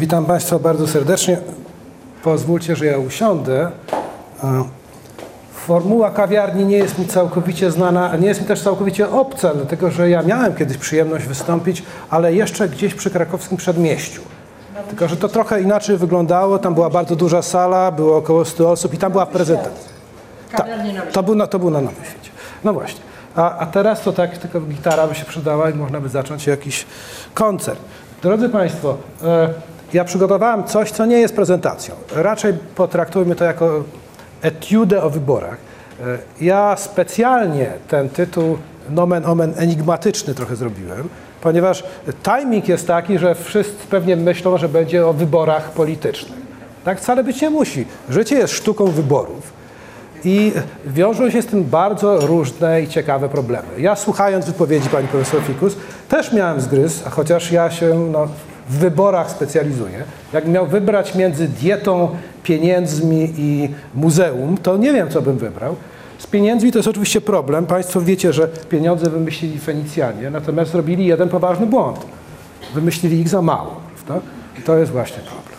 Witam Państwa bardzo serdecznie. Pozwólcie, że ja usiądę. E, Formuła kawiarni nie jest mi całkowicie znana, nie jest mi też całkowicie obca, dlatego że ja miałem kiedyś przyjemność wystąpić, ale jeszcze gdzieś przy krakowskim przedmieściu. Tylko, że to trochę inaczej wyglądało. Tam była bardzo duża sala, było około 100 osób i tam była prezentacja. Tak, to był, na, to był na Nowym Świecie. No właśnie. A, a teraz to tak, tylko gitara by się przydała i można by zacząć jakiś koncert. Drodzy Państwo, e, ja przygotowałem coś, co nie jest prezentacją. Raczej potraktujmy to jako etiudę o wyborach. E, ja specjalnie ten tytuł nomen omen enigmatyczny trochę zrobiłem, ponieważ timing jest taki, że wszyscy pewnie myślą, że będzie o wyborach politycznych. Tak wcale być nie musi. Życie jest sztuką wyborów. I wiążą się z tym bardzo różne i ciekawe problemy. Ja słuchając wypowiedzi pani profesor Fikus też miałem zgryz, chociaż ja się no, w wyborach specjalizuję. Jak miał wybrać między dietą, pieniędzmi i muzeum, to nie wiem, co bym wybrał. Z pieniędzmi to jest oczywiście problem. Państwo wiecie, że pieniądze wymyślili Fenicjanie, natomiast zrobili jeden poważny błąd. Wymyślili ich za mało, prawda? To jest właśnie problem.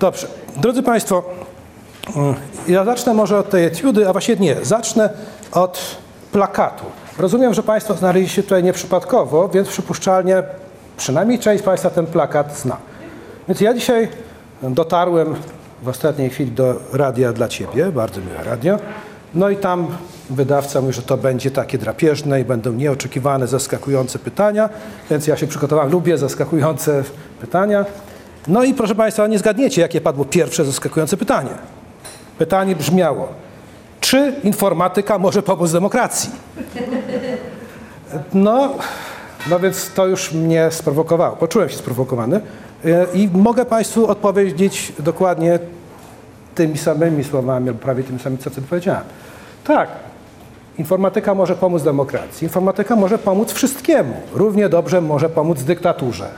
Dobrze. Drodzy Państwo, ja zacznę może od tej etiudy, a właściwie nie, zacznę od plakatu. Rozumiem, że Państwo znaleźli się tutaj nieprzypadkowo, więc przypuszczalnie przynajmniej część z Państwa ten plakat zna. Więc ja dzisiaj dotarłem w ostatniej chwili do Radia dla Ciebie, bardzo miłe radio. No i tam wydawca mówi, że to będzie takie drapieżne i będą nieoczekiwane, zaskakujące pytania, więc ja się przygotowałem, lubię zaskakujące pytania. No i proszę Państwa, nie zgadniecie, jakie padło pierwsze zaskakujące pytanie. Pytanie brzmiało, czy informatyka może pomóc demokracji? No, no więc to już mnie sprowokowało. Poczułem się sprowokowany e, i mogę Państwu odpowiedzieć dokładnie tymi samymi słowami, albo prawie tymi samymi, co wtedy powiedziałem. Tak, informatyka może pomóc demokracji. Informatyka może pomóc wszystkiemu. Równie dobrze może pomóc dyktaturze,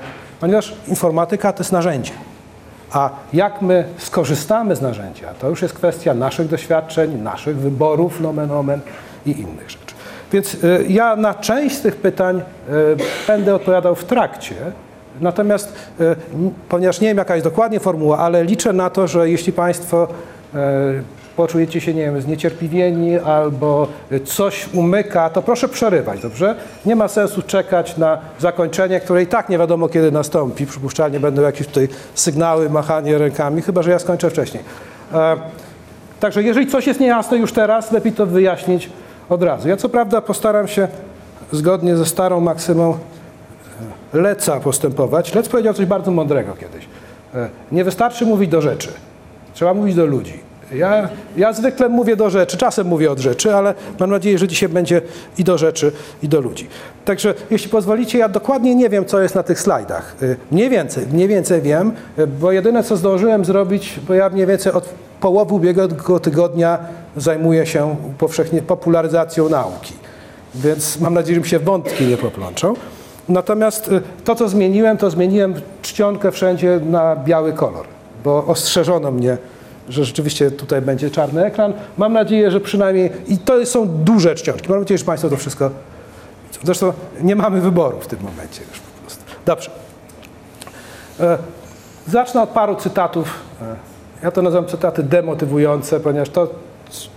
ponieważ informatyka to jest narzędzie. A jak my skorzystamy z narzędzia, to już jest kwestia naszych doświadczeń, naszych wyborów, nomen omen i innych rzeczy. Więc y, ja na część z tych pytań y, będę odpowiadał w trakcie, natomiast n- ponieważ nie wiem jaka jest dokładnie formuła, ale liczę na to, że jeśli Państwo poczujecie się, nie wiem, zniecierpliwieni albo coś umyka, to proszę przerywać, dobrze? Nie ma sensu czekać na zakończenie, które i tak nie wiadomo kiedy nastąpi. Przypuszczalnie będą jakieś tutaj sygnały, machanie rękami, chyba że ja skończę wcześniej. E, Także jeżeli coś jest niejasne już teraz, lepiej to wyjaśnić od razu. Ja co prawda postaram się zgodnie ze starą maksymą e, Leca postępować. Lec powiedział coś bardzo mądrego kiedyś. E, Nie wystarczy mówić do rzeczy, trzeba mówić do ludzi. Ja, ja zwykle mówię do rzeczy, czasem mówię od rzeczy, ale mam nadzieję, że dzisiaj będzie i do rzeczy, i do ludzi. Także jeśli pozwolicie, ja dokładnie nie wiem, co jest na tych slajdach. Y, Mniej więcej, mniej więcej wiem, y, bo jedyne, co zdążyłem zrobić, bo ja mniej więcej od połowy ubiegłego tygodnia zajmuję się powszechnie popularyzacją nauki. Więc mam nadzieję, że mi się wątki nie poplączą. Natomiast y, to, co zmieniłem, to zmieniłem czcionkę wszędzie na biały kolor, bo ostrzeżono mnie, że rzeczywiście tutaj będzie czarny ekran. Mam nadzieję, że przynajmniej, i to są duże czcionki, mam nadzieję, że Państwo to wszystko. Zresztą nie mamy wyboru w tym momencie już po prostu. Dobrze. E, Zacznę od paru cytatów. E, Ja to nazywam cytaty demotywujące, ponieważ to,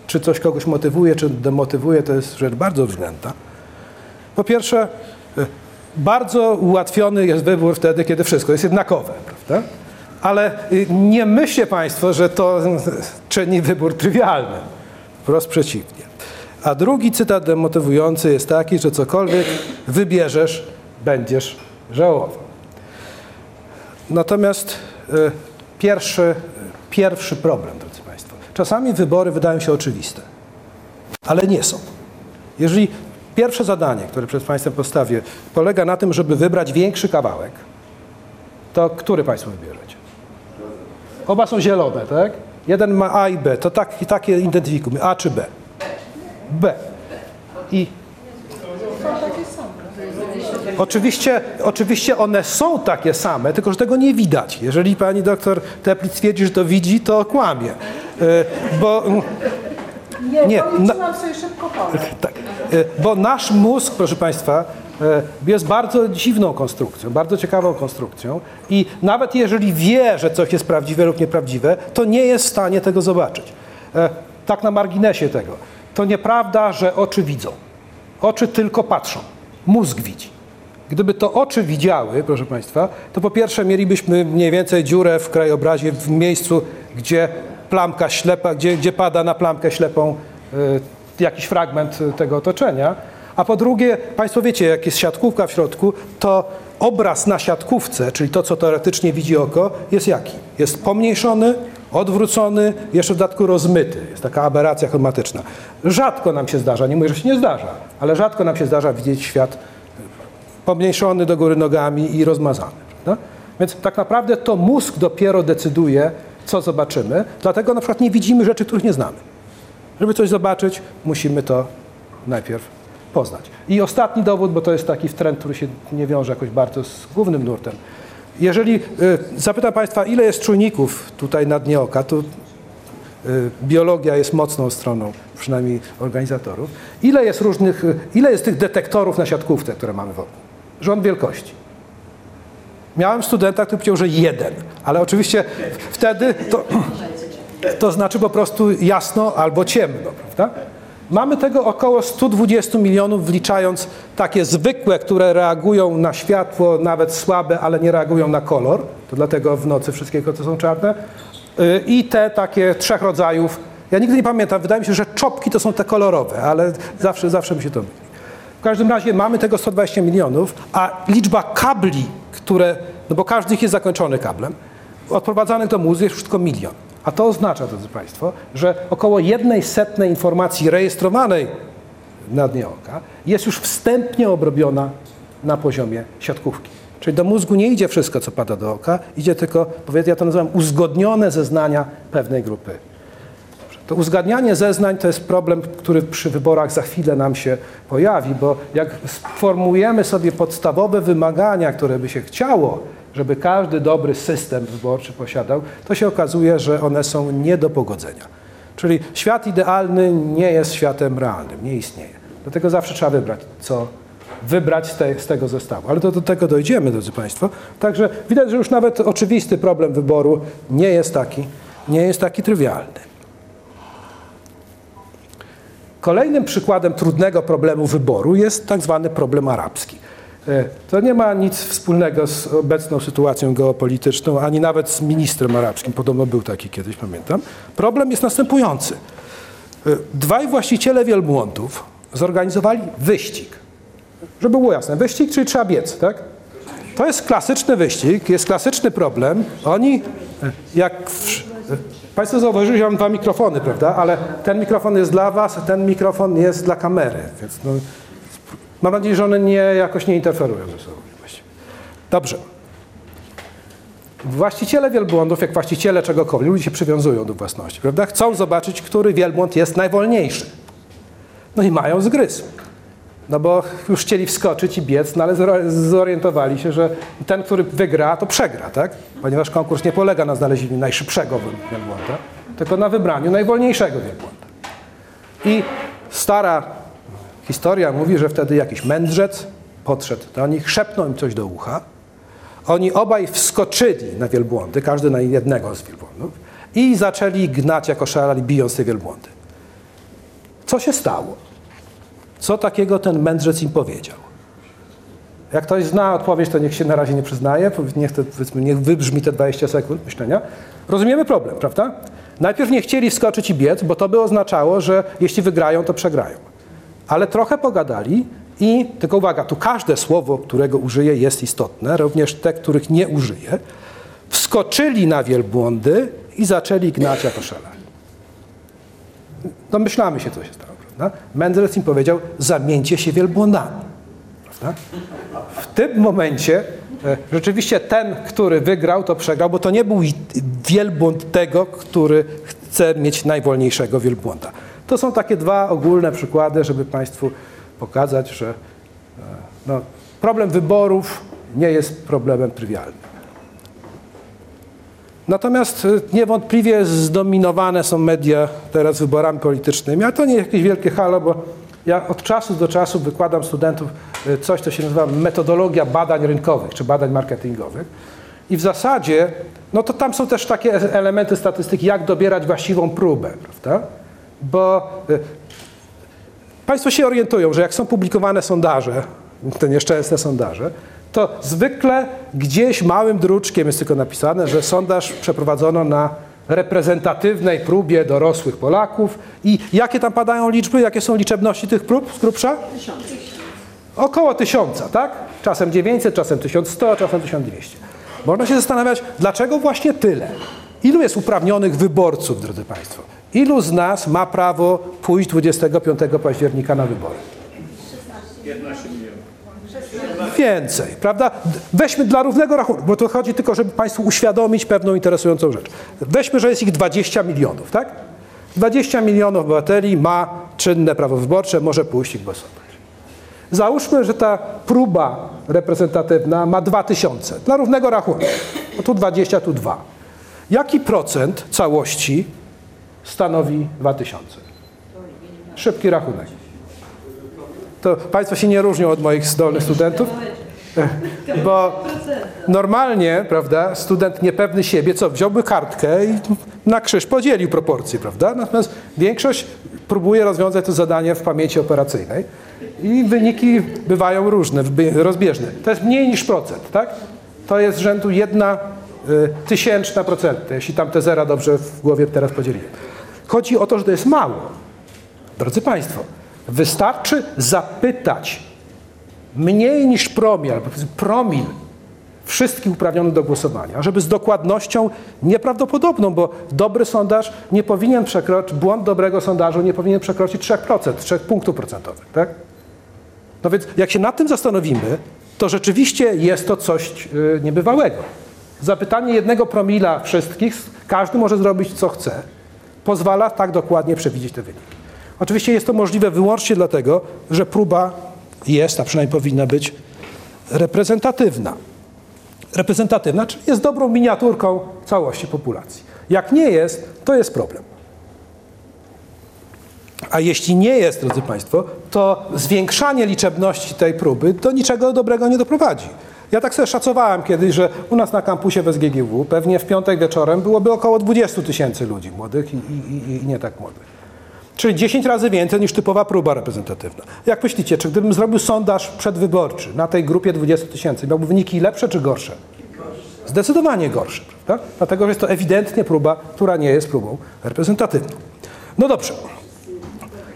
czy coś kogoś motywuje, czy demotywuje, to jest rzecz bardzo względna. Po pierwsze, e, bardzo ułatwiony jest wybór wtedy, kiedy wszystko jest jednakowe, prawda? Ale y, nie myślcie Państwo, że to czyni wybór trywialny. Wprost przeciwnie. A drugi cytat demotywujący jest taki, że cokolwiek wybierzesz, będziesz żałował. Natomiast y, pierwszy, pierwszy problem, drodzy Państwo. Czasami wybory wydają się oczywiste, ale nie są. Jeżeli pierwsze zadanie, które przed Państwem postawię, polega na tym, żeby wybrać większy kawałek, to który Państwo wybierzecie? Oba są zielone, tak? Jeden ma A i B, to tak, i takie identyfikujmy, A czy B? B. I Oczywiście, oczywiście one są takie same, tylko że tego nie widać. Jeżeli pani doktor Teplic twierdzi, że to widzi, to kłamie. E, Bo Nie, Nie, policzyłam sobie szybko tak, e, bo nasz mózg, proszę Państwa, jest bardzo dziwną konstrukcją, bardzo ciekawą konstrukcją i nawet jeżeli wie, że coś jest prawdziwe lub nieprawdziwe, to nie jest w stanie tego zobaczyć. E, tak na marginesie tego. To nieprawda, że oczy widzą. Oczy tylko patrzą. Mózg widzi. Gdyby to oczy widziały, proszę Państwa, to po pierwsze mielibyśmy mniej więcej dziurę w krajobrazie w miejscu, gdzie plamka ślepa, gdzie, gdzie pada na plamkę ślepą y, jakiś fragment tego otoczenia. A po drugie, Państwo wiecie, jak jest siatkówka w środku, to obraz na siatkówce, czyli to, co teoretycznie widzi oko, jest jaki? Jest pomniejszony, odwrócony, jeszcze w dodatku rozmyty. Jest taka aberracja chromatyczna. Rzadko nam się zdarza, nie mówię, że się nie zdarza, ale rzadko nam się zdarza widzieć świat pomniejszony do góry nogami i rozmazany. Prawda? Więc tak naprawdę to mózg dopiero decyduje, co zobaczymy, dlatego na przykład nie widzimy rzeczy, których nie znamy. Żeby coś zobaczyć, musimy to najpierw poznać. I ostatni dowód, bo to jest taki trend, który się nie wiąże jakoś bardzo z głównym nurtem. Jeżeli y, zapytam Państwa, ile jest czujników tutaj na dnie oka, to y, biologia jest mocną stroną, przynajmniej organizatorów. Ile jest różnych, y, ile jest tych detektorów na siatkówce, które mamy wokół? Rząd wielkości. Miałem studenta, który powiedział, że jeden, ale oczywiście wtedy to, to znaczy po prostu jasno albo ciemno, prawda? Mamy tego około 120 milionów, wliczając takie zwykłe, które reagują na światło, nawet słabe, ale nie reagują na kolor. To dlatego w nocy wszystkie koty są czarne. Y, I te takie trzech rodzajów. Ja nigdy nie pamiętam, wydaje mi się, że czopki to są te kolorowe, ale zawsze, zawsze mi się to myli. W każdym razie mamy tego 120 milionów, a liczba kabli, które, no bo każdy z nich jest zakończony kablem, odprowadzanych do mózgu jest tylko milion. A to oznacza, drodzy Państwo, że około jednej setnej informacji rejestrowanej na dnie oka jest już wstępnie obrobiona na poziomie siatkówki. Czyli do mózgu nie idzie wszystko, co pada do oka, idzie tylko, powiedzmy, ja to nazywam uzgodnione zeznania pewnej grupy. To uzgadnianie zeznań to jest problem, który przy wyborach za chwilę nam się pojawi, bo jak sformułujemy sobie podstawowe wymagania, które by się chciało, żeby każdy dobry system wyborczy posiadał, to się okazuje, że one są nie do pogodzenia. Czyli świat idealny nie jest światem realnym, nie istnieje. Dlatego zawsze trzeba wybrać, co wybrać z, te, z tego zestawu. Ale to do tego dojdziemy, drodzy Państwo. Także widać, że już nawet oczywisty problem wyboru nie jest taki, nie jest taki trywialny. Kolejnym przykładem trudnego problemu wyboru jest tak zwany problem arabski. E, to nie ma nic wspólnego z obecną sytuacją geopolityczną, ani nawet z ministrem arabskim. Podobno był taki kiedyś, pamiętam. Problem jest następujący. E, dwaj właściciele wielbłądów zorganizowali wyścig. Żeby było jasne, wyścig, czyli trzeba biec, tak? To jest klasyczny wyścig, jest klasyczny problem. Oni, e, jak w, Państwo zauważyli, że mam dwa mikrofony, prawda? Ale ten mikrofon jest dla Was, ten mikrofon jest dla kamery, więc no, mam nadzieję, że one nie, jakoś nie interferują ze sobą. Dobrze. Właściciele wielbłądów, jak właściciele czegokolwiek, ludzie się przywiązują do własności, prawda? Chcą zobaczyć, który wielbłąd jest najwolniejszy. No i mają zgryz. No bo już chcieli wskoczyć i biec, no ale zorientowali się, że ten, który wygra, to przegra, tak? Ponieważ konkurs nie polega na znalezieniu najszybszego wielbłąda, tylko na wybraniu najwolniejszego wielbłąda. I stara historia mówi, że wtedy jakiś mędrzec podszedł do nich, szepnął im coś do ucha. Oni obaj wskoczyli na wielbłądy, każdy na jednego z wielbłądów i zaczęli gnać jako szalali, bijąc te wielbłądy. Co się stało? Co takiego ten mędrzec im powiedział? Jak ktoś zna odpowiedź, to niech się na razie nie przyznaje, niech, to, niech wybrzmi te 20 sekund myślenia. Rozumiemy problem, prawda? Najpierw nie chcieli wskoczyć i biec, bo to by oznaczało, że jeśli wygrają, to przegrają. Ale trochę pogadali i, tylko uwaga, tu każde słowo, którego użyję jest istotne, również te, których nie użyję, wskoczyli na wielbłądy i zaczęli gnać jako szalani. Domyślamy się, co się stało. Prawda? Mendelssohn im powiedział, zamieńcie się wielbłądami. Prawda? W tym momencie e, rzeczywiście ten, który wygrał, to przegrał, bo to nie był wielbłąd tego, który chce mieć najwolniejszego wielbłąda. To są takie dwa ogólne przykłady, żeby Państwu pokazać, że e, no, problem wyborów nie jest problemem trywialnym. Natomiast y, niewątpliwie zdominowane są media teraz wyborami politycznymi, ale to nie jakieś wielkie halo, bo Ja od czasu do czasu wykładam studentów y, coś, co się nazywa metodologia badań rynkowych czy badań marketingowych. I w zasadzie, no to tam są też takie e- elementy statystyki, jak dobierać właściwą próbę, prawda? Bo y, Państwo się orientują, że jak są publikowane sondaże, te nieszczęsne sondaże, to zwykle gdzieś małym druczkiem jest tylko napisane, że sondaż przeprowadzono na reprezentatywnej próbie dorosłych Polaków. I jakie tam padają liczby? Jakie są liczebności tych prób z grubsza? Około tysiąca, tak? Czasem 900, czasem 1100, czasem 1200. Można się zastanawiać, dlaczego właśnie tyle? Ilu jest uprawnionych wyborców, drodzy Państwo? Ilu z nas ma prawo pójść 25 października na wybory? 15 milionów. Więcej, prawda? Weźmy dla równego rachunku, bo to chodzi tylko, żeby Państwu uświadomić pewną interesującą rzecz. Weźmy, że jest ich 20 milionów, tak? 20 milionów obywateli ma czynne prawo wyborcze, może pójść i głosować. Załóżmy, że ta próba reprezentatywna ma 2000 dla równego rachunku. No tu 20, tu 2. Jaki procent całości stanowi 2000? Szybki rachunek. To Państwo się nie różnią od moich zdolnych studentów, bo normalnie, prawda, student niepewny siebie, co, wziąłby kartkę i na krzyż podzielił proporcje, prawda? Natomiast większość próbuje rozwiązać to zadanie w pamięci operacyjnej i wyniki bywają różne, rozbieżne. To jest mniej niż procent, tak? To jest rzędu jedna y, tysięczna procenta, jeśli tam te zera dobrze w głowie teraz podzieliłem. Chodzi o to, że to jest mało. Drodzy Państwo, wystarczy zapytać mniej niż promil, promil wszystkich uprawnionych do głosowania, żeby z dokładnością nieprawdopodobną, bo dobry sondaż nie powinien przekroczyć, błąd dobrego sondażu nie powinien przekroczyć 3%, 3 punktów procentowych, tak? No więc jak się nad tym zastanowimy, to rzeczywiście jest to coś yy, niebywałego. Zapytanie jednego promila wszystkich, każdy może zrobić co chce, pozwala tak dokładnie przewidzieć te wyniki. Oczywiście jest to możliwe wyłącznie dlatego, że próba jest, a przynajmniej powinna być, reprezentatywna. Reprezentatywna, czyli jest dobrą miniaturką całości populacji. Jak nie jest, to jest problem. A jeśli nie jest, drodzy Państwo, to zwiększanie liczebności tej próby do niczego dobrego nie doprowadzi. Ja tak sobie szacowałem kiedyś, że u nas na kampusie w SGGW pewnie w piątek wieczorem byłoby około 20 tysięcy ludzi młodych i, i, i nie tak młodych. Czyli 10 razy więcej niż typowa próba reprezentatywna. Jak myślicie, czy gdybym zrobił sondaż przedwyborczy na tej grupie 20 tysięcy, miałby wyniki lepsze czy gorsze? Zdecydowanie gorsze, prawda? Dlatego, że jest to ewidentnie próba, która nie jest próbą reprezentatywną. No dobrze.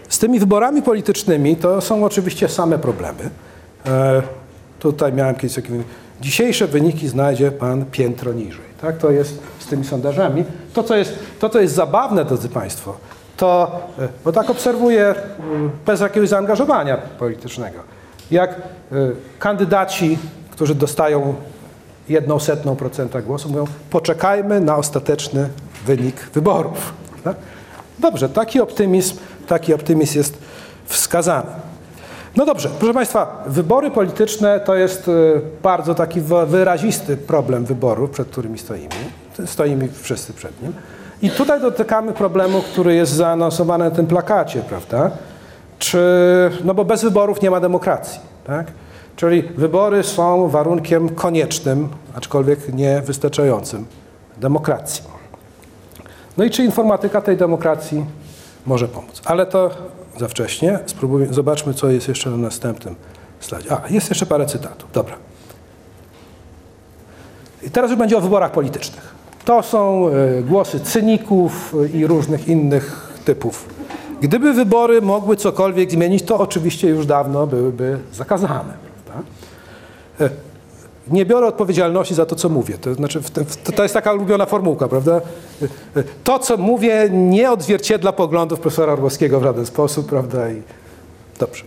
Z tymi wyborami politycznymi to są oczywiście same problemy. Tutaj miałem kiedyś takie... Dzisiejsze wyniki znajdzie pan piętro niżej. Tak? To jest z tymi sondażami. To, co jest, to, co jest zabawne, drodzy Państwo, to, e, bo tak obserwuję bez jakiegoś zaangażowania politycznego, jak e, kandydaci, którzy dostają jedną setną procenta głosu, mówią, poczekajmy na ostateczny wynik wyborów. Tak? Dobrze, taki optymizm, taki optymizm jest wskazany. No dobrze, proszę Państwa, wybory polityczne to jest e, bardzo taki wyrazisty problem wyborów, przed którymi stoimy. Stoimy wszyscy przed nim. I tutaj dotykamy problemu, który jest zaanonsowany na tym plakacie, prawda? Czy, no bo bez wyborów nie ma demokracji, tak? Czyli wybory są warunkiem koniecznym, aczkolwiek nie wystarczającym demokracji. No i czy informatyka tej demokracji może pomóc? Ale to za wcześnie. Zobaczmy, co jest jeszcze na następnym slajdzie. A, jest jeszcze parę cytatów. Dobra. I teraz już będzie o wyborach politycznych. To są e, głosy cyników i różnych innych typów. Gdyby wybory mogły cokolwiek zmienić, to oczywiście już dawno byłyby zakazane. Prawda? Nie biorę odpowiedzialności za to, co mówię. To, znaczy, to jest taka ulubiona formułka, prawda? To, co mówię, nie odzwierciedla poglądów profesora Orłowskiego w żaden sposób, prawda? I dobrze.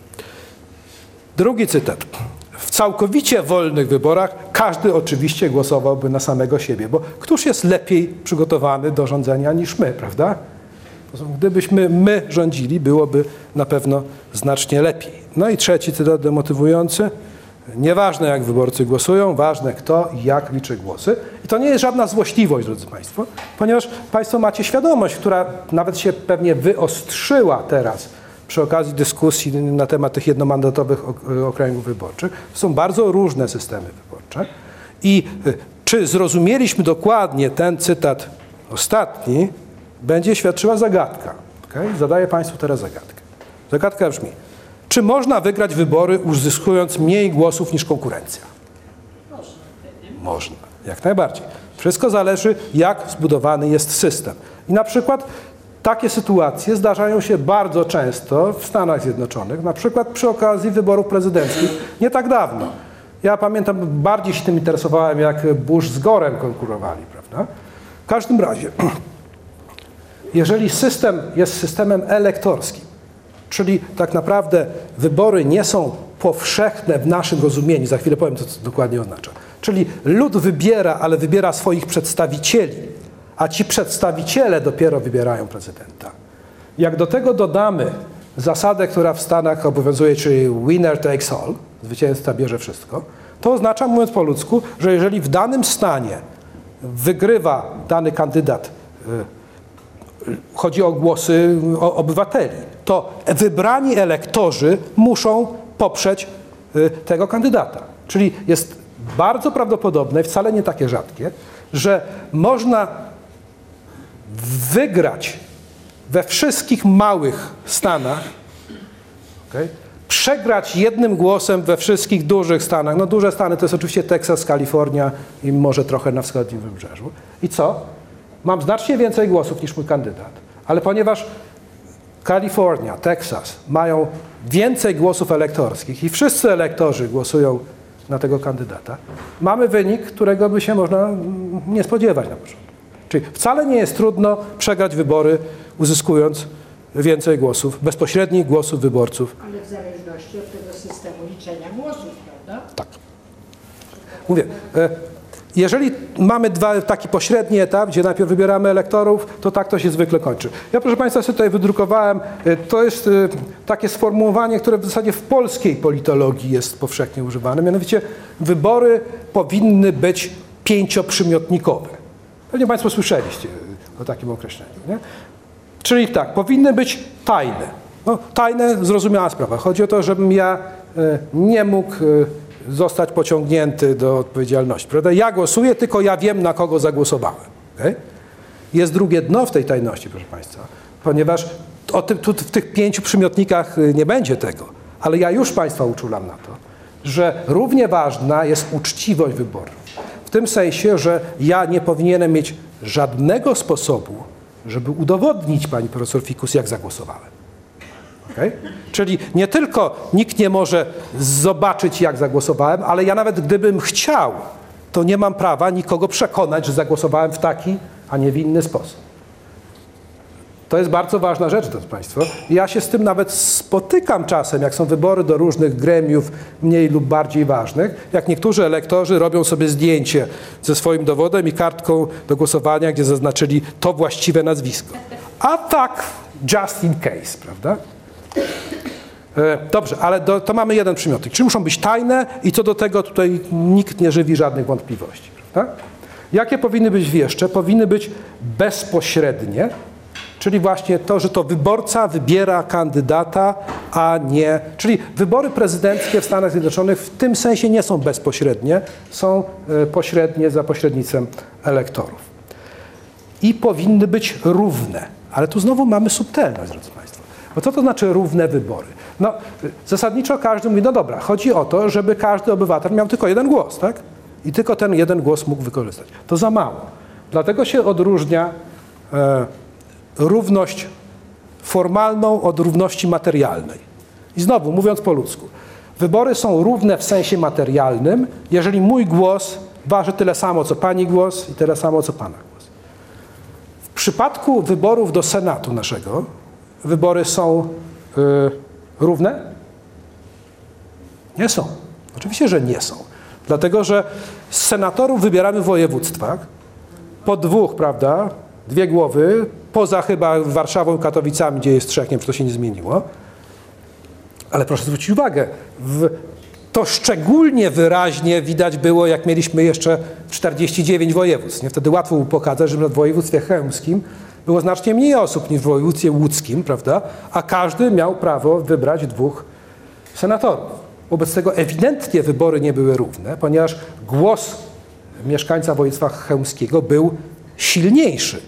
Drugi cytat w całkowicie wolnych wyborach każdy oczywiście głosowałby na samego siebie, bo któż jest lepiej przygotowany do rządzenia niż my, prawda? Gdybyśmy my rządzili, byłoby na pewno znacznie lepiej. No i trzeci cytat demotywujący. Nieważne jak wyborcy głosują, ważne kto i jak liczy głosy. I to nie jest żadna złośliwość, drodzy Państwo, ponieważ Państwo macie świadomość, która nawet się pewnie wyostrzyła teraz przy okazji dyskusji na temat tych jednomandatowych ok- okręgów wyborczych. Są bardzo różne systemy wyborcze. I y, czy zrozumieliśmy dokładnie ten cytat ostatni, będzie świadczyła zagadka. Okay? Zadaję Państwu teraz zagadkę. Zagadka brzmi, czy można wygrać wybory uzyskując mniej głosów niż konkurencja? Można, jak najbardziej. Wszystko zależy, jak zbudowany jest system. I na przykład takie sytuacje zdarzają się bardzo często w Stanach Zjednoczonych, na przykład przy okazji wyborów prezydenckich nie tak dawno. Ja pamiętam, bardziej się tym interesowałem, jak Bush z Gorem konkurowali, prawda? W każdym razie, jeżeli system jest systemem elektorskim, czyli tak naprawdę wybory nie są powszechne w naszym rozumieniu, za chwilę powiem, co to dokładnie oznacza. Czyli lud wybiera, ale wybiera swoich przedstawicieli, a ci przedstawiciele dopiero wybierają prezydenta. Jak do tego dodamy zasadę, która w Stanach obowiązuje, czyli winner takes all, zwycięzca bierze wszystko, to oznacza, mówiąc po ludzku, że jeżeli w danym stanie wygrywa dany kandydat y, chodzi o głosy obywateli, to wybrani elektorzy muszą poprzeć y, tego kandydata. Czyli jest bardzo prawdopodobne, wcale nie takie rzadkie, że można wygrać we wszystkich małych stanach, okej, przegrać jednym głosem we wszystkich dużych stanach. No duże stany to jest oczywiście Teksas, Kalifornia i może trochę na wschodnim wybrzeżu. I co? Mam znacznie więcej głosów niż mój kandydat, ale ponieważ Kalifornia, Teksas mają więcej głosów elektorskich i wszyscy elektorzy głosują na tego kandydata, mamy wynik, którego by się można mm, nie spodziewać na początku. Czyli wcale nie jest trudno przegrać wybory, uzyskując więcej głosów, bezpośrednich głosów wyborców. Ale w zależności od tego systemu liczenia głosów, prawda? Tak. Mówię, e, jeżeli mamy dwa, taki pośredni etap, gdzie najpierw wybieramy elektorów, to tak to się zwykle kończy. Ja proszę Państwa sobie tutaj wydrukowałem, e, to jest e, takie sformułowanie, które w zasadzie w polskiej politologii jest powszechnie używane, mianowicie wybory powinny być pięcioprzymiotnikowe. Pewnie Państwo słyszeliście o takim określeniu. Nie? Czyli tak, powinny być tajne. No, tajne, zrozumiała sprawa. Chodzi o to, żebym ja nie mógł zostać pociągnięty do odpowiedzialności. Prawda? Ja głosuję, tylko ja wiem, na kogo zagłosowałem. okej? Jest drugie dno w tej tajności, proszę Państwa, ponieważ o tym, tu, w tych pięciu przymiotnikach y, nie będzie tego, ale ja już Państwa uczulam na to, że równie ważna jest uczciwość wyborów. W tym sensie, że ja nie powinienem mieć żadnego sposobu, żeby udowodnić Pani profesor Fikus, jak zagłosowałem. Okej? Czyli nie tylko nikt nie może zobaczyć, jak zagłosowałem, ale ja nawet gdybym chciał, to nie mam prawa nikogo przekonać, że zagłosowałem w taki, a nie w inny sposób. To jest bardzo ważna rzecz, drodzy Państwo. Ja się z tym nawet spotykam czasem, jak są wybory do różnych gremiów mniej lub bardziej ważnych, jak niektórzy elektorzy robią sobie zdjęcie ze swoim dowodem i kartką do głosowania, gdzie zaznaczyli to właściwe nazwisko. A tak, just in case, prawda? E, Dobrze, ale do, to mamy jeden przymiotnik. Czy muszą być tajne i co do tego tutaj nikt nie żywi żadnych wątpliwości. Prawda? Jakie powinny być jeszcze? Powinny być bezpośrednie, czyli właśnie to, że to wyborca wybiera kandydata, a nie. Czyli wybory prezydenckie w Stanach Zjednoczonych w tym sensie nie są bezpośrednie, są e, pośrednie za pośrednictwem elektorów i powinny być równe. Ale tu znowu mamy subtelność, drodzy Państwo. Bo co to znaczy równe wybory? No, zasadniczo każdy mówi, no dobra, chodzi o to, żeby każdy obywatel miał tylko jeden głos, tak? I tylko ten jeden głos mógł wykorzystać. To za mało. Dlatego się odróżnia e, równość formalną od równości materialnej. I znowu, mówiąc po ludzku, wybory są równe w sensie materialnym, jeżeli mój głos waży tyle samo, co Pani głos i tyle samo, co Pana głos. W przypadku wyborów do Senatu naszego, wybory są y, równe? Nie są. Oczywiście, że nie są. Dlatego, że senatorów wybieramy w województwach po dwóch, prawda? Dwie głowy, poza chyba Warszawą i Katowicami, gdzie jest trzech, nie wiem, czy to się nie zmieniło. Ale proszę zwrócić uwagę, to szczególnie wyraźnie widać było, jak mieliśmy jeszcze 49 województw. Nie? Wtedy łatwo było pokazać, że w województwie chełmskim było znacznie mniej osób niż w województwie łódzkim, prawda? A każdy miał prawo wybrać dwóch senatorów. Wobec tego ewidentnie wybory nie były równe, ponieważ głos mieszkańca województwa chełmskiego był silniejszy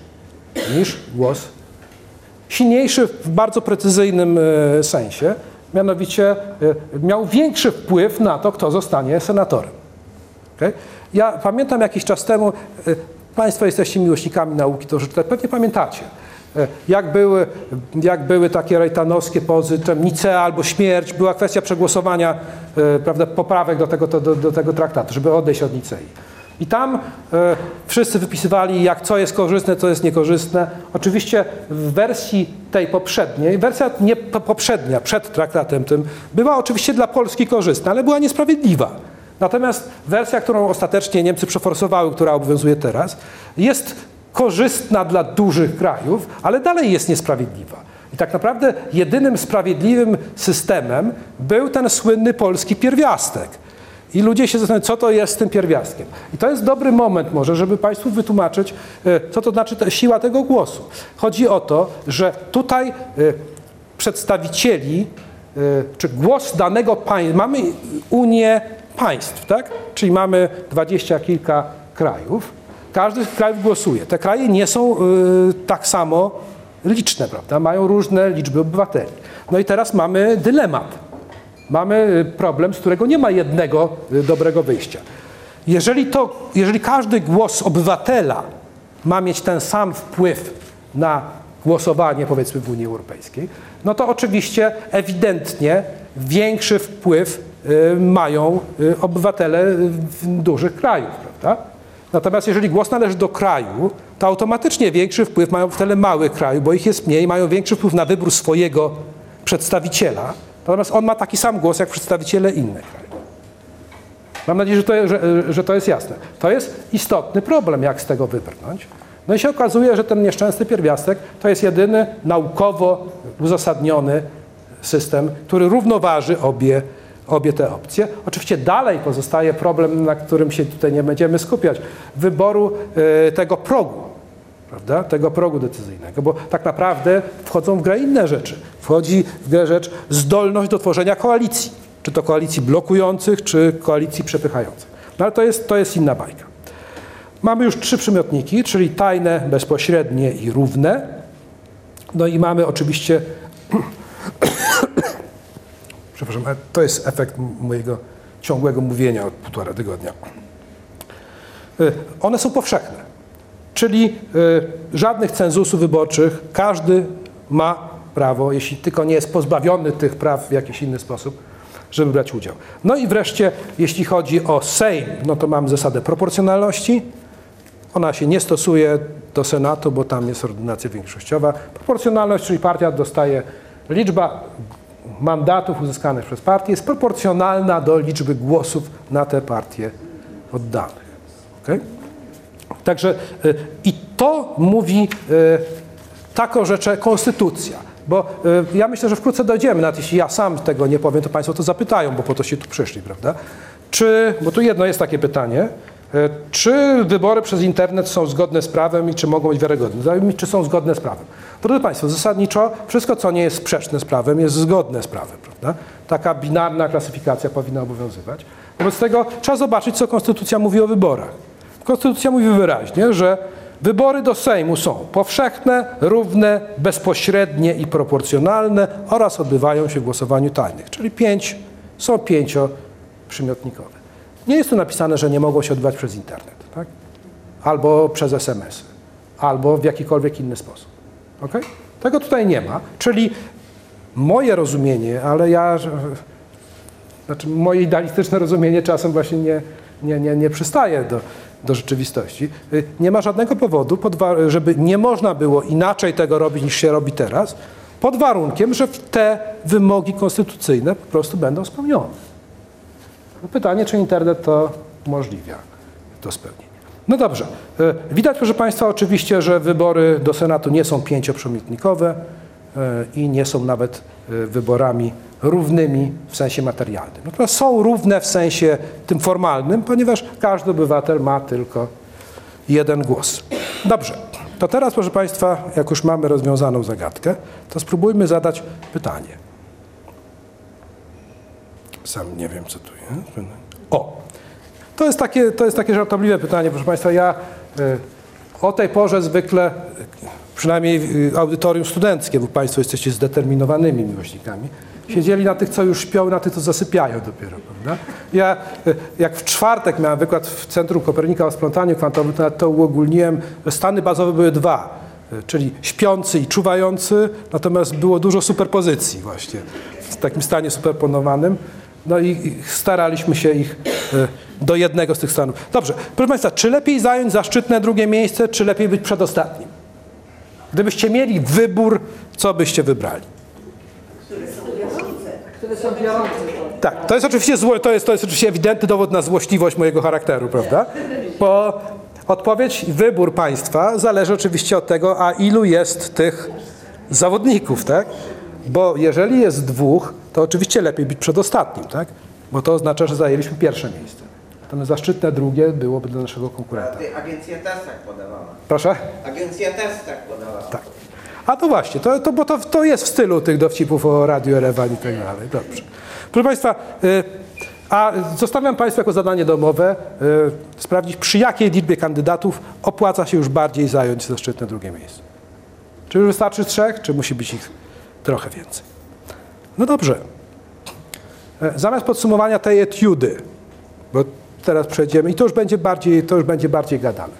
niż głos silniejszy w bardzo precyzyjnym e, sensie, mianowicie e, miał większy wpływ na to, kto zostanie senatorem. Okay? Ja pamiętam jakiś czas temu, e, Państwo jesteście miłośnikami nauki, to tak pewnie pamiętacie, e, jak były, jak były takie rejtanowskie pozy, Nicea albo śmierć, była kwestia przegłosowania e, prawda, poprawek do tego, do, do tego traktatu, żeby odejść od Nicei. I tam e, wszyscy wypisywali, jak co jest korzystne, co jest niekorzystne. Oczywiście w wersji tej poprzedniej, wersja nie po- poprzednia, przed traktatem tym, była oczywiście dla Polski korzystna, ale była niesprawiedliwa. Natomiast wersja, którą ostatecznie Niemcy przeforsowały, która obowiązuje teraz, jest korzystna dla dużych krajów, ale dalej jest niesprawiedliwa. I tak naprawdę jedynym sprawiedliwym systemem był ten słynny polski pierwiastek. I ludzie się zastanawiają, co to jest z tym pierwiastkiem. I to jest dobry moment może, żeby Państwu wytłumaczyć, e, co to znaczy siła tego głosu. Chodzi o to, że tutaj e, przedstawicieli, e, czy głos danego państwa, mamy Unię państw, tak? Czyli mamy dwadzieścia kilka krajów. Każdy z krajów głosuje. Te kraje nie są e, tak samo liczne, prawda? Mają różne liczby obywateli. No i teraz mamy dylemat. Mamy y, problem, z którego nie ma jednego y, dobrego wyjścia. Jeżeli, to, jeżeli każdy głos obywatela ma mieć ten sam wpływ na głosowanie, powiedzmy, w Unii Europejskiej, no to oczywiście ewidentnie większy wpływ y, mają y, obywatele dużych krajów, prawda? Natomiast jeżeli głos należy do kraju, to automatycznie większy wpływ mają obywatele małych krajów, bo ich jest mniej, mają większy wpływ na wybór swojego przedstawiciela, natomiast on ma taki sam głos jak przedstawiciele innych krajów. Mam nadzieję, że to, że, że to jest jasne. To jest istotny problem, jak z tego wybrnąć. No i się okazuje, że ten nieszczęsny pierwiastek to jest jedyny naukowo uzasadniony system, który równoważy obie, obie te opcje. Oczywiście dalej pozostaje problem, na którym się tutaj nie będziemy skupiać, wyboru y, tego progu prawda, tego progu decyzyjnego, bo tak naprawdę wchodzą w grę inne rzeczy. Wchodzi w grę rzecz zdolność do tworzenia koalicji, czy to koalicji blokujących, czy koalicji przepychających. No ale to jest, to jest inna bajka. Mamy już trzy przymiotniki, czyli tajne, bezpośrednie i równe. No i mamy oczywiście, przepraszam, ale to jest efekt mojego ciągłego mówienia od półtora tygodnia. Y, One są powszechne. Czyli y, żadnych cenzusów wyborczych, każdy ma prawo, jeśli tylko nie jest pozbawiony tych praw w jakiś inny sposób, żeby brać udział. No i wreszcie, jeśli chodzi o Sejm, no to mamy zasadę proporcjonalności. Ona się nie stosuje do Senatu, bo tam jest ordynacja większościowa. Proporcjonalność, czyli partia dostaje liczba mandatów uzyskanych przez partię jest proporcjonalna do liczby głosów na te partie oddanych. Okay? Także y, i to mówi y, taką rzeczę konstytucja. Bo y, ja myślę, że wkrótce dojdziemy, nawet jeśli ja sam tego nie powiem, to Państwo to zapytają, bo po to się tu przyszli, prawda? Czy, bo tu jedno jest takie pytanie, czy wybory przez internet są zgodne z prawem i czy mogą być wiarygodne? Czy są zgodne z prawem. Drodzy Państwo, zasadniczo wszystko, co nie jest sprzeczne z prawem, jest zgodne z prawem, prawda? Taka binarna klasyfikacja powinna obowiązywać. Wobec tego trzeba zobaczyć, co Konstytucja mówi o wyborach. Konstytucja mówi wyraźnie, że wybory do Sejmu są powszechne, równe, bezpośrednie i proporcjonalne oraz odbywają się w głosowaniu tajnych, czyli pięć, są pięcioprzymiotnikowe. Nie jest tu napisane, że nie mogą się odbywać przez internet, tak? albo przez SMS, albo w jakikolwiek inny sposób. Okay? Tego tutaj nie ma, czyli moje rozumienie, ale ja znaczy moje idealistyczne rozumienie czasem właśnie nie, nie, nie, nie przystaje do, do rzeczywistości. Nie ma żadnego powodu, żeby nie można było inaczej tego robić niż się robi teraz, pod warunkiem, że te wymogi konstytucyjne po prostu będą spełnione. No Pytanie, czy internet to umożliwia to spełnienie. No dobrze. Y, Widać, proszę Państwa, oczywiście, że wybory do Senatu nie są pięcioprzemiotnikowe y, i nie są nawet y, wyborami równymi w sensie materialnym. Natomiast są równe w sensie tym formalnym, ponieważ każdy obywatel ma tylko jeden głos. Dobrze. To teraz, proszę Państwa, jak już mamy rozwiązaną zagadkę, to spróbujmy zadać pytanie. Sam nie wiem, co tu jest. O! To jest takie, to jest takie żartobliwe pytanie, proszę Państwa. Ja y, o tej porze zwykle, y, przynajmniej y, audytorium studenckie, bo Państwo jesteście zdeterminowanymi miłośnikami, siedzieli na tych, co już śpią, na tych, co zasypiają dopiero, prawda? Ja, jak w czwartek miałem wykład w Centrum Kopernika o splątaniu kwantowym, to, to uogólniłem, stany bazowe były dwa, czyli śpiący i czuwający, natomiast było dużo superpozycji właśnie w takim stanie superponowanym. No i staraliśmy się ich e, do jednego z tych stanów. Dobrze, proszę Państwa, czy lepiej zająć zaszczytne drugie miejsce, czy lepiej być przedostatnim? Gdybyście mieli wybór, co byście wybrali? które są biorące. Tak, to jest oczywiście, zło, to jest, to jest oczywiście ewidentny dowód na złośliwość mojego charakteru, prawda? Bo odpowiedź, wybór państwa zależy oczywiście od tego, a ilu jest tych zawodników, tak? Bo jeżeli jest dwóch, to oczywiście lepiej być przedostatnim, tak? Bo to oznacza, że zajęliśmy pierwsze miejsce. Natomiast zaszczytne drugie byłoby dla naszego konkurenta. Ty, agencja też tak podawała. Proszę? Agencja też tak podawała. Tak. A to właśnie, to, to, bo to, to jest w stylu tych dowcipów o Radiu Erewan i tak dalej. Dobrze. Proszę Państwa, y, a zostawiam Państwu jako zadanie domowe y, sprawdzić, przy jakiej liczbie kandydatów opłaca się już bardziej zająć zaszczytne drugie miejsce. Czy już wystarczy trzech, czy musi być ich trochę więcej? No dobrze. E, Zamiast podsumowania tej etiudy, bo teraz przejdziemy i to już będzie bardziej, to już będzie bardziej gadane.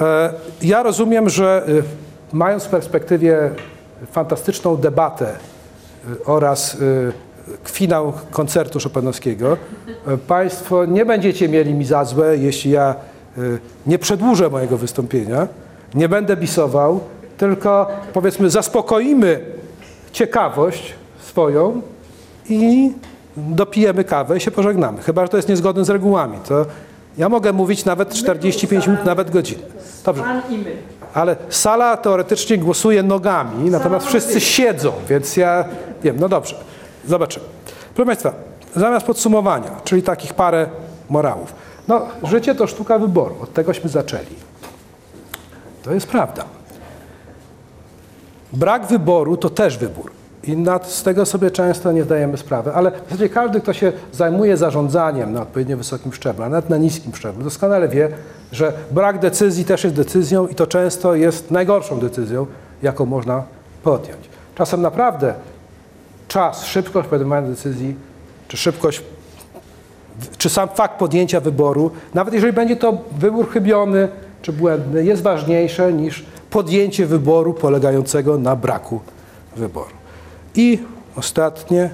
E, Ja rozumiem, że y, mając w perspektywie fantastyczną debatę oraz finał koncertu Chopinowskiego, Państwo nie będziecie mieli mi za złe, jeśli ja nie przedłużę mojego wystąpienia, nie będę bisował, tylko powiedzmy zaspokoimy ciekawość swoją i dopijemy kawę i się pożegnamy. Chyba, że to jest niezgodne z regułami. To ja mogę mówić nawet 45 minut, nawet godzinę. Dobrze. Ale sala teoretycznie głosuje nogami, natomiast wszyscy siedzą, więc ja wiem, no dobrze, zobaczymy. Proszę Państwa, zamiast podsumowania, czyli takich parę morałów. No, życie to sztuka wyboru, od tegośmy zaczęli. To jest prawda. Brak wyboru to też wybór. I nad, z tego sobie często nie zdajemy sprawy, ale w zasadzie każdy, kto się zajmuje zarządzaniem na odpowiednio wysokim szczeblu, a nawet na niskim szczeblu, doskonale wie, że brak decyzji też jest decyzją i to często jest najgorszą decyzją, jaką można podjąć. Czasem naprawdę czas, szybkość podejmowania decyzji, czy szybkość, czy sam fakt podjęcia wyboru, nawet jeżeli będzie to wybór chybiony czy błędny, jest ważniejsze niż podjęcie wyboru polegającego na braku wyboru. I ostatnie,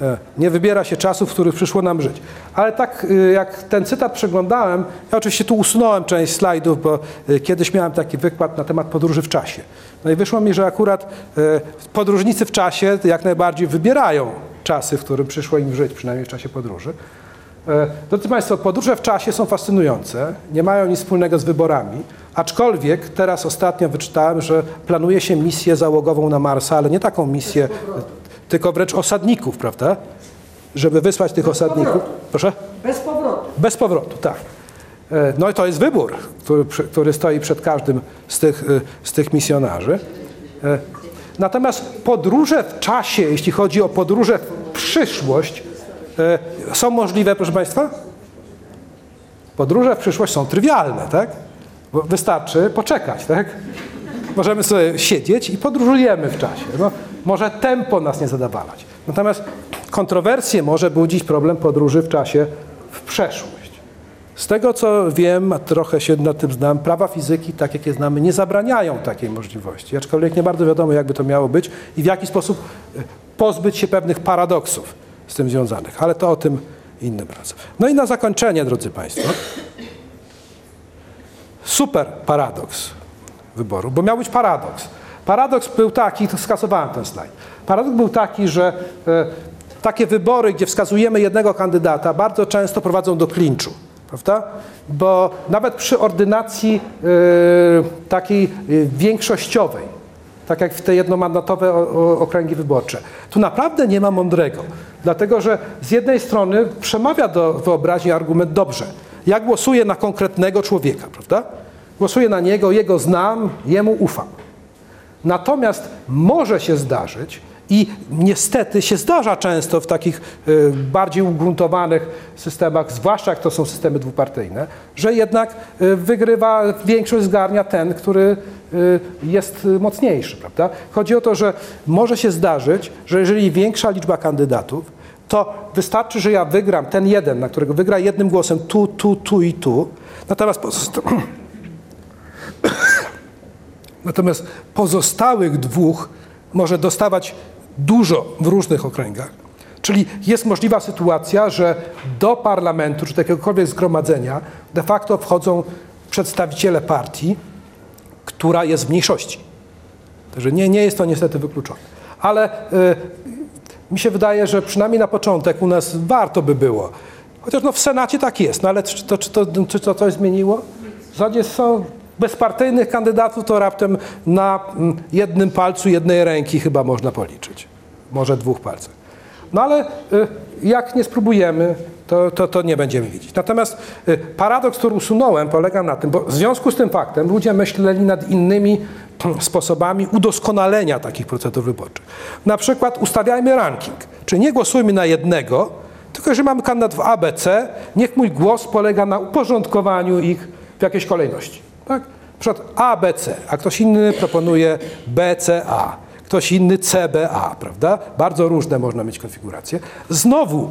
e, nie wybiera się czasów, w których przyszło nam żyć. Ale tak y, jak ten cytat przeglądałem, ja oczywiście tu usunąłem część slajdów, bo y, kiedyś miałem taki wykład na temat podróży w czasie. No i wyszło mi, że akurat e, podróżnicy w czasie jak najbardziej wybierają czasy, w którym przyszło im żyć, przynajmniej w czasie podróży. E, Drodzy Państwo, podróże w czasie są fascynujące, nie mają nic wspólnego z wyborami, aczkolwiek teraz ostatnio wyczytałem, że planuje się misję załogową na Marsa, ale nie taką misję, tylko wręcz osadników, prawda? Żeby wysłać tych osadników. Proszę? Bez powrotu. Bez powrotu, tak. E, No i to jest wybór, który, który stoi przed każdym z tych, e, z tych misjonarzy. Natomiast podróże w czasie, jeśli chodzi o podróże w przyszłość, są możliwe, proszę Państwa? Podróże w przyszłość są trywialne, tak? Bo wystarczy poczekać, tak? Możemy sobie siedzieć i podróżujemy w czasie. No, może tempo nas nie zadawalać. Natomiast kontrowersję może budzić problem podróży w czasie w przeszłość. Z tego co wiem, a trochę się na tym znam, prawa fizyki, tak jak je znamy, nie zabraniają takiej możliwości. Aczkolwiek nie bardzo wiadomo, jakby to miało być i w jaki sposób e, pozbyć się pewnych paradoksów z tym związanych. Ale to o tym innym razem. No i na zakończenie, drodzy Państwo, super paradoks wyboru, bo miał być paradoks. Paradoks był taki, to skasowałem ten slajd. Paradoks był taki, że e, takie wybory, gdzie wskazujemy jednego kandydata, bardzo często prowadzą do klinczu, prawda? Bo nawet przy ordynacji e, takiej e, większościowej, tak jak w te jednomandatowe okręgi wyborcze, tu naprawdę nie ma mądrego, dlatego że z jednej strony przemawia do wyobraźni argument dobrze. Ja głosuję na konkretnego człowieka, prawda? głosuję na niego, jego znam, jemu ufam. Natomiast może się zdarzyć, i niestety się zdarza często w takich y, bardziej ugruntowanych systemach, zwłaszcza jak to są systemy dwupartyjne, że jednak y, wygrywa, większość zgarnia ten, który y, jest mocniejszy, prawda? Chodzi o to, że może się zdarzyć, że jeżeli większa liczba kandydatów, to wystarczy, że ja wygram ten jeden, na którego wygra jednym głosem tu, tu, tu i tu, natomiast Natomiast pozostałych dwóch może dostawać dużo w różnych okręgach. Czyli jest możliwa sytuacja, że do parlamentu czy do jakiegokolwiek zgromadzenia de facto wchodzą przedstawiciele partii, która jest w mniejszości. Także nie, nie jest to niestety wykluczone. Ale y, mi się wydaje, że przynajmniej na początek u nas warto by było. Chociaż no w Senacie tak jest, no ale czy to, czy to, czy to coś zmieniło? W zasadzie są bezpartyjnych kandydatów, to raptem na mm, jednym palcu jednej ręki chyba można policzyć. Może dwóch palcach. No ale y, jak nie spróbujemy, to, to, to nie będziemy widzieć. Natomiast y, paradoks, który usunąłem, polega na tym, bo w związku z tym faktem ludzie myśleli nad innymi sposobami udoskonalenia takich procedur wyborczych. Na przykład ustawiajmy ranking, czyli nie głosujmy na jednego, tylko że mamy kandydatów ABC, niech mój głos polega na uporządkowaniu ich w jakiejś kolejności. Tak? Na przykład ABC, a ktoś inny proponuje BCA, ktoś inny CBA, prawda? Bardzo różne można mieć konfiguracje. Znowu,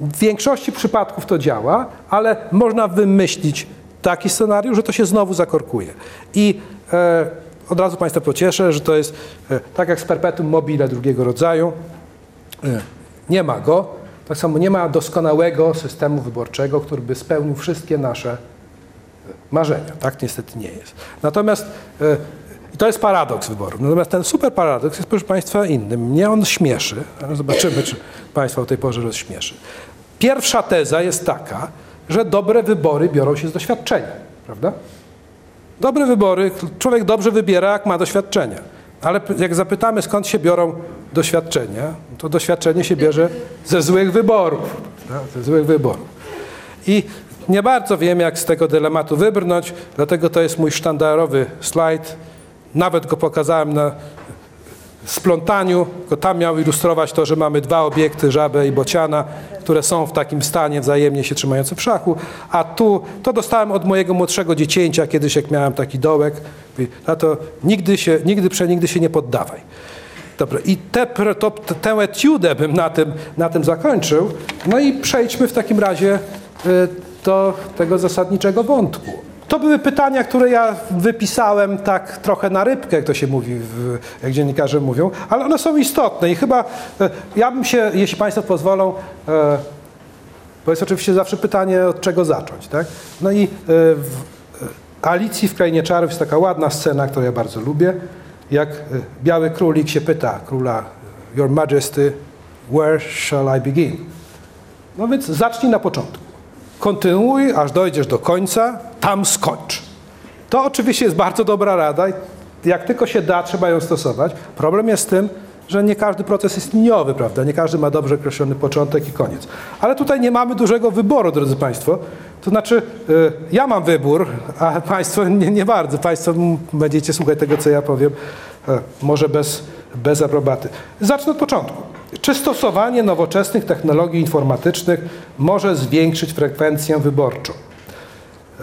w większości przypadków to działa, ale można wymyślić taki scenariusz, że to się znowu zakorkuje. I e, od razu Państwa pocieszę, że to jest e, tak jak z perpetuum mobile drugiego rodzaju. E, nie ma go. Tak samo nie ma doskonałego systemu wyborczego, który by spełnił wszystkie nasze marzenia. Tak niestety nie jest. Natomiast e, i to jest paradoks wyboru. Natomiast ten super paradoks jest, proszę Państwa, inny. Mnie on śmieszy. ale Zobaczymy, czy Państwa o tej porze rozśmieszy. Pierwsza teza jest taka, że dobre wybory biorą się z doświadczenia. Prawda? Dobre wybory, człowiek dobrze wybiera, jak ma doświadczenia. Ale jak zapytamy, skąd się biorą doświadczenia, to doświadczenie się bierze ze złych wyborów. prawda? Ze złych wyborów. I nie bardzo wiem, jak z tego dylematu wybrnąć, dlatego to jest mój sztandarowy slajd. Nawet go pokazałem na splątaniu, tylko tam miał ilustrować to, że mamy dwa obiekty, żabę i bociana, które są w takim stanie wzajemnie się trzymające w szachu, a tu, to dostałem od mojego młodszego dziecięcia, kiedyś jak miałem taki dołek, mówi, tato, nigdy się, nigdy, przenigdy się nie poddawaj. Dobra, i te, to, tę etiudę bym na tym, na tym zakończył. No i przejdźmy w takim razie y, do tego zasadniczego wątku. To były pytania, które ja wypisałem tak trochę na rybkę, jak to się mówi, w, jak dziennikarze mówią, ale one są istotne i chyba e, ja bym się, jeśli Państwo pozwolą, e, bo jest oczywiście zawsze pytanie, od czego zacząć, tak? No i e, w Alicji w Krainie Czarów jest taka ładna scena, którą ja bardzo lubię, jak biały królik się pyta króla, Your Majesty, where shall I begin? No więc zacznij na początku. Kontynuuj, aż dojdziesz do końca, tam skończ. To oczywiście jest bardzo dobra rada jak tylko się da, trzeba ją stosować. Problem jest z tym, że nie każdy proces jest liniowy, prawda? Nie każdy ma dobrze określony początek i koniec. Ale tutaj nie mamy dużego wyboru, drodzy Państwo. To znaczy, y, ja mam wybór, a Państwo nie, nie bardzo. Państwo będziecie słuchać tego, co ja powiem, e, może bez, bez aprobaty. Zacznę od początku. Czy stosowanie nowoczesnych technologii informatycznych może zwiększyć frekwencję wyborczą?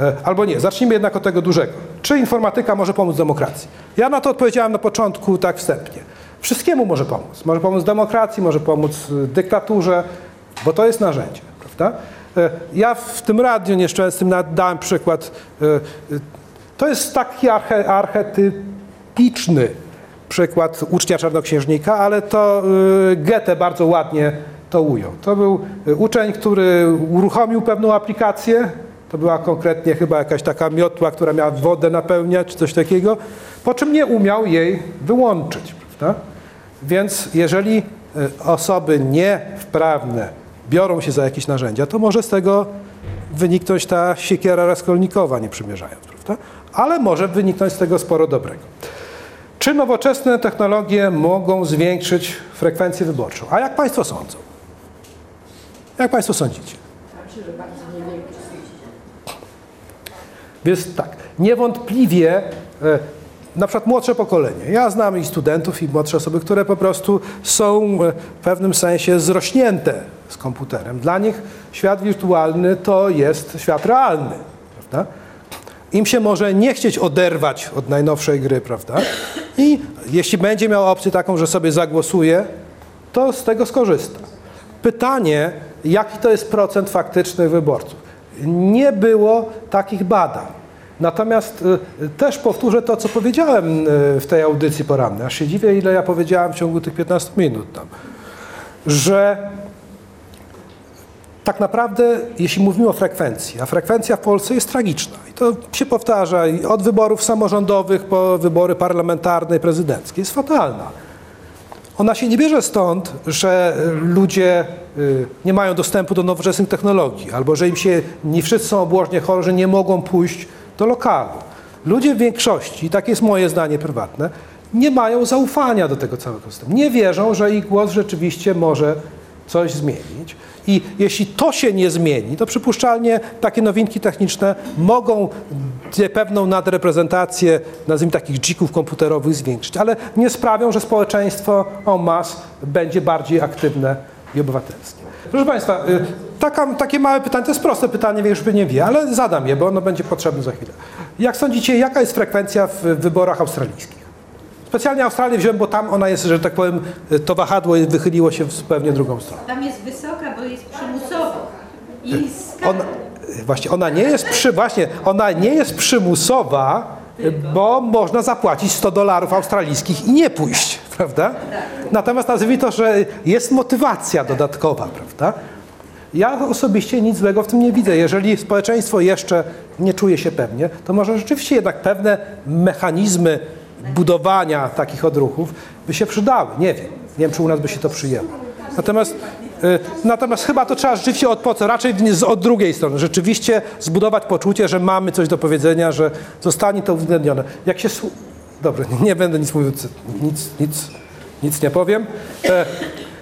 E, Albo nie, zacznijmy jednak od tego dużego. Czy informatyka może pomóc demokracji? Ja na to odpowiedziałem na początku tak wstępnie. Wszystkiemu może pomóc. Może pomóc demokracji, może pomóc y, dyktaturze, bo to jest narzędzie, prawda? E, Ja w tym radiu nieszczęsnym dałem przykład. e, To jest taki arche, archetypiczny przykład ucznia czarnoksiężnika, ale to y, Goethe bardzo ładnie to ujął. To był y, uczeń, który uruchomił pewną aplikację, to była konkretnie chyba jakaś taka miotła, która miała wodę napełniać, czy coś takiego, po czym nie umiał jej wyłączyć. Prawda? Więc jeżeli y, osoby niewprawne biorą się za jakieś narzędzia, to może z tego wyniknąć ta siekiera raskolnikowa, nie przymierzając, prawda? Ale może wyniknąć z tego sporo dobrego. Czy nowoczesne technologie mogą zwiększyć frekwencję wyborczą? A jak Państwo sądzą? Jak Państwo sądzicie? Więc tak, niewątpliwie e, na przykład młodsze pokolenie. Ja znam i studentów, i młodsze osoby, które po prostu są e, w pewnym sensie zrośnięte z komputerem. Dla nich świat wirtualny to jest świat realny, prawda? Im się może nie chcieć oderwać od najnowszej gry, prawda? I jeśli będzie miał opcję taką, że sobie zagłosuje, to z tego skorzysta. Pytanie, jaki to jest procent faktycznych wyborców? Nie było takich badań. Natomiast y, też powtórzę to, co powiedziałem y, w tej audycji porannej. Aż się dziwię, ile ja powiedziałem w ciągu tych 15 minut tam. Że tak naprawdę, jeśli mówimy o frekwencji, a frekwencja w Polsce jest tragiczna i to się powtarza od wyborów samorządowych po wybory parlamentarne i prezydenckie, jest fatalna. Ona się nie bierze stąd, że ludzie y, nie mają dostępu do nowoczesnych technologii, albo że im się nie wszyscy są obłożnie chorzy, że nie mogą pójść do lokalu. Ludzie w większości, i takie jest moje zdanie prywatne, nie mają zaufania do tego całego systemu. Nie wierzą, że ich głos rzeczywiście może coś zmienić. I jeśli to się nie zmieni, to przypuszczalnie takie nowinki techniczne mogą pewną nadreprezentację, nazwijmy takich dzików komputerowych zwiększyć, ale nie sprawią, że społeczeństwo en masse będzie bardziej aktywne i obywatelskie. Proszę Państwa, y, taka, takie małe pytanie, to jest proste pytanie, wiesz, by nie wie, ale zadam je, bo ono będzie potrzebne za chwilę. Jak sądzicie, jaka jest frekwencja w wyborach australijskich? Specjalnie Australię wziąłem, bo tam ona jest, że tak powiem, to wahadło wychyliło się w zupełnie drugą stronę. Tam jest wysoka, bo jest przymusowo. I skala. Ona, właśnie, ona nie jest przy, właśnie, ona nie jest przymusowa, bo można zapłacić 100 dolarów australijskich i nie pójść, prawda? Natomiast nazwijmy to, że jest motywacja dodatkowa, prawda? Ja osobiście nic złego w tym nie widzę. Jeżeli społeczeństwo jeszcze nie czuje się pewnie, to może rzeczywiście jednak pewne mechanizmy budowania takich odruchów by się przydały. Nie wiem. Nie wiem, czy u nas by się to przyjęło. Natomiast, y, natomiast chyba to trzeba rzeczywiście od, raczej z, od drugiej strony. Rzeczywiście zbudować poczucie, że mamy coś do powiedzenia, że zostanie to uwzględnione. Jak się... Dobrze, nie, będę nic mówił, nic, nic, nic nie powiem. E,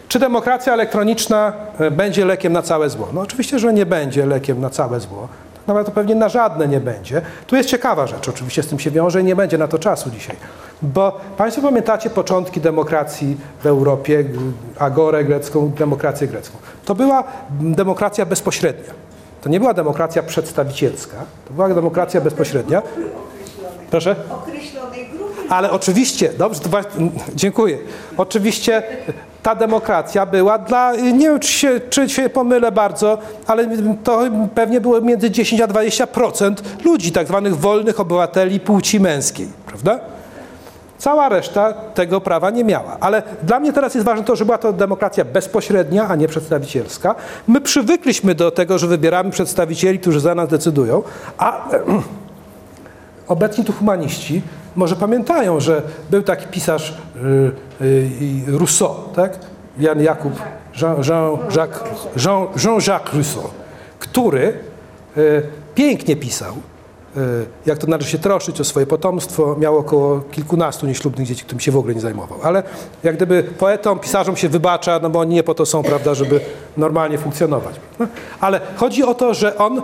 czy demokracja elektroniczna e, będzie lekiem na całe zło? No oczywiście, że nie będzie lekiem na całe zło. Nawet to pewnie na żadne nie będzie. Tu jest ciekawa rzecz, oczywiście z tym się wiąże i nie będzie na to czasu dzisiaj. Bo Państwo pamiętacie początki demokracji w Europie, agorę grecką, demokrację grecką. To była demokracja bezpośrednia. To nie była demokracja przedstawicielska, to była demokracja bezpośrednia. Proszę? określonej grupy. Ale oczywiście, dobrze, to właśnie, dziękuję. Oczywiście ta demokracja była dla, nie wiem czy się, czy się pomylę bardzo, ale to pewnie było między 10 a 20% ludzi, tak zwanych wolnych obywateli płci męskiej, prawda? Cała reszta tego prawa nie miała. Ale dla mnie teraz jest ważne to, że była to demokracja bezpośrednia, a nie przedstawicielska. My przywykliśmy do tego, że wybieramy przedstawicieli, którzy za nas decydują, a obecni tu humaniści może pamiętają, że był taki pisarz y, y, Rousseau, tak? Jan Jakub, Jean- Jean-Jacques Jean, Jean-Jacques Rousseau, który y, pięknie pisał, jak to należy się troszczyć o swoje potomstwo. Miał około kilkunastu nieślubnych dzieci, którym się w ogóle nie zajmował. Ale jak gdyby poetom, pisarzom się wybacza, no bo oni nie po to są, prawda, żeby normalnie funkcjonować. No, ale chodzi o to, że on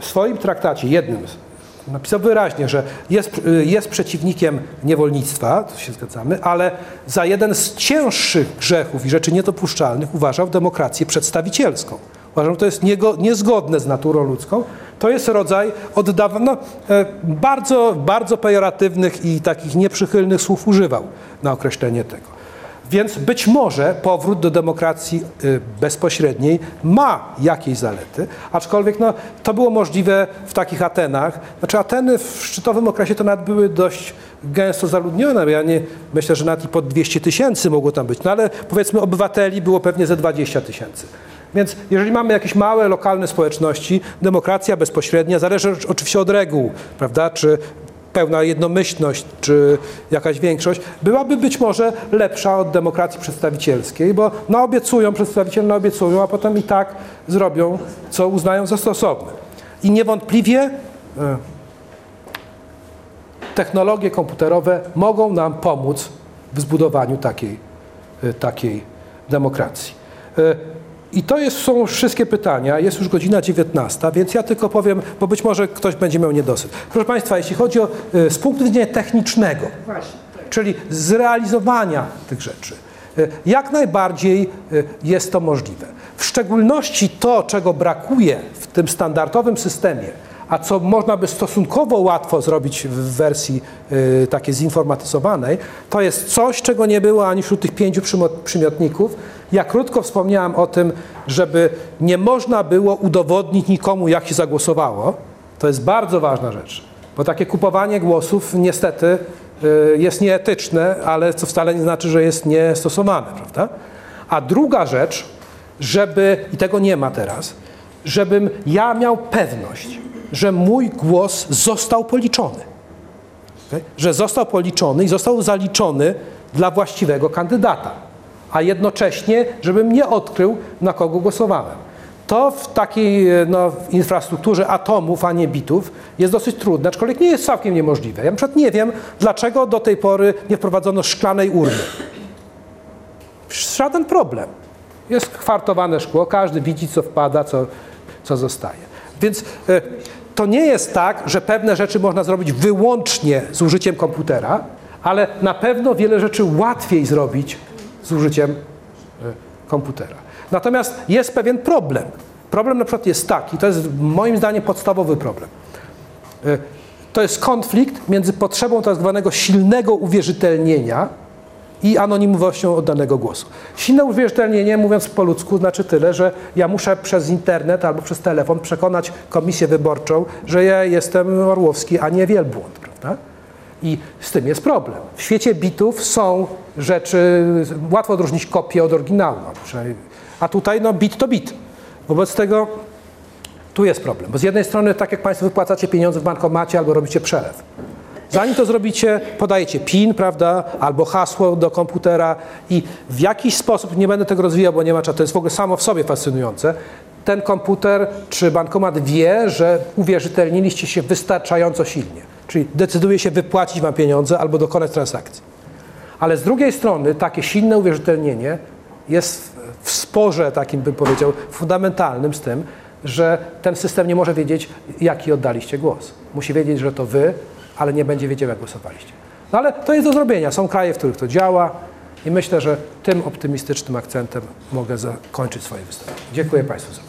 w swoim traktacie, jednym z Napisał wyraźnie, że jest, y, jest przeciwnikiem niewolnictwa, to się zgadzamy, ale za jeden z cięższych grzechów i rzeczy niedopuszczalnych uważał demokrację przedstawicielską. Uważam, że to jest niego, niezgodne z naturą ludzką. To jest rodzaj oddawania, no, e, bardzo, bardzo pejoratywnych i takich nieprzychylnych słów używał na określenie tego. Więc być może powrót do demokracji y, bezpośredniej ma jakieś zalety, aczkolwiek no, to było możliwe w takich Atenach. Znaczy Ateny w szczytowym okresie to nawet były dość gęsto zaludnione. Ja nie, myślę, że nawet i pod 200 tysięcy mogło tam być, no ale powiedzmy obywateli było pewnie ze 20 tysięcy. Więc jeżeli mamy jakieś małe, lokalne społeczności, demokracja bezpośrednia zależy oczywiście od reguł, prawda? Czy pełna jednomyślność, czy jakaś większość, byłaby być może lepsza od demokracji przedstawicielskiej, bo naobiecują, przedstawiciele naobiecują, a potem i tak zrobią, co uznają za stosowne. I niewątpliwie e, technologie komputerowe mogą nam pomóc w zbudowaniu takiej, e, takiej demokracji. E, I to jest, są wszystkie pytania. Jest już godzina 19, więc ja tylko powiem, bo być może ktoś będzie miał niedosyt. Proszę Państwa, jeśli chodzi o y, z punktu widzenia technicznego, Właśnie. tak. czyli zrealizowania tych rzeczy. Y, Jak najbardziej y, jest to możliwe. W szczególności to, czego brakuje w tym standardowym systemie, a co można by stosunkowo łatwo zrobić w wersji y, takiej zinformatyzowanej, to jest coś, czego nie było ani wśród tych pięciu przymiotników. Ja krótko wspomniałem o tym, żeby nie można było udowodnić nikomu, jak się zagłosowało. To jest bardzo ważna rzecz, bo takie kupowanie głosów niestety y, jest nieetyczne, ale co wcale nie znaczy, że jest niestosowane, prawda? A druga rzecz, żeby, i tego nie ma teraz, żebym ja miał pewność, że mój głos został policzony. Okej? Że został policzony i został zaliczony dla właściwego kandydata, a jednocześnie, żebym nie odkrył, na kogo głosowałem. To w takiej e, no, infrastrukturze atomów, a nie bitów jest dosyć trudne, aczkolwiek nie jest całkiem niemożliwe. Ja na przykład nie wiem, dlaczego do tej pory nie wprowadzono szklanej urny. Żaden problem. Jest kwartowane szkło, każdy widzi, co wpada, co, co zostaje. Więc e, to nie jest tak, że pewne rzeczy można zrobić wyłącznie z użyciem komputera, ale na pewno wiele rzeczy łatwiej zrobić z użyciem e, komputera. Natomiast jest pewien problem. Problem na przykład jest taki, to jest moim zdaniem podstawowy problem. E, To jest konflikt między potrzebą tak zwanego silnego uwierzytelnienia i anonimowością oddanego głosu. Silne uwierzytelnienie, mówiąc po ludzku, znaczy tyle, że ja muszę przez internet albo przez telefon przekonać komisję wyborczą, że ja jestem Orłowski, a nie Wielbłąd, prawda? I z tym jest problem. W świecie bitów są rzeczy, łatwo odróżnić kopię od oryginału, no, a tutaj no bit to bit. Wobec tego tu jest problem, bo z jednej strony, tak jak Państwo wypłacacie pieniądze w bankomacie albo robicie przelew. Zanim to zrobicie, podajecie PIN, prawda, albo hasło do komputera i w jakiś sposób, nie będę tego rozwijał, bo nie ma czasu, to jest w ogóle samo w sobie fascynujące, ten komputer czy bankomat wie, że uwierzytelniliście się wystarczająco silnie. Czyli decyduje się wypłacić Wam pieniądze albo dokonać transakcji. Ale z drugiej strony takie silne uwierzytelnienie jest w- sporze takim, bym powiedział, fundamentalnym z tym, że ten system nie może wiedzieć, jaki oddaliście głos. Musi wiedzieć, że to wy, ale nie będzie wiedział, jak głosowaliście. No ale to jest do zrobienia. Są kraje, w których to działa i myślę, że tym optymistycznym akcentem mogę zakończyć swoje wystąpienie. Dziękuję Państwu za.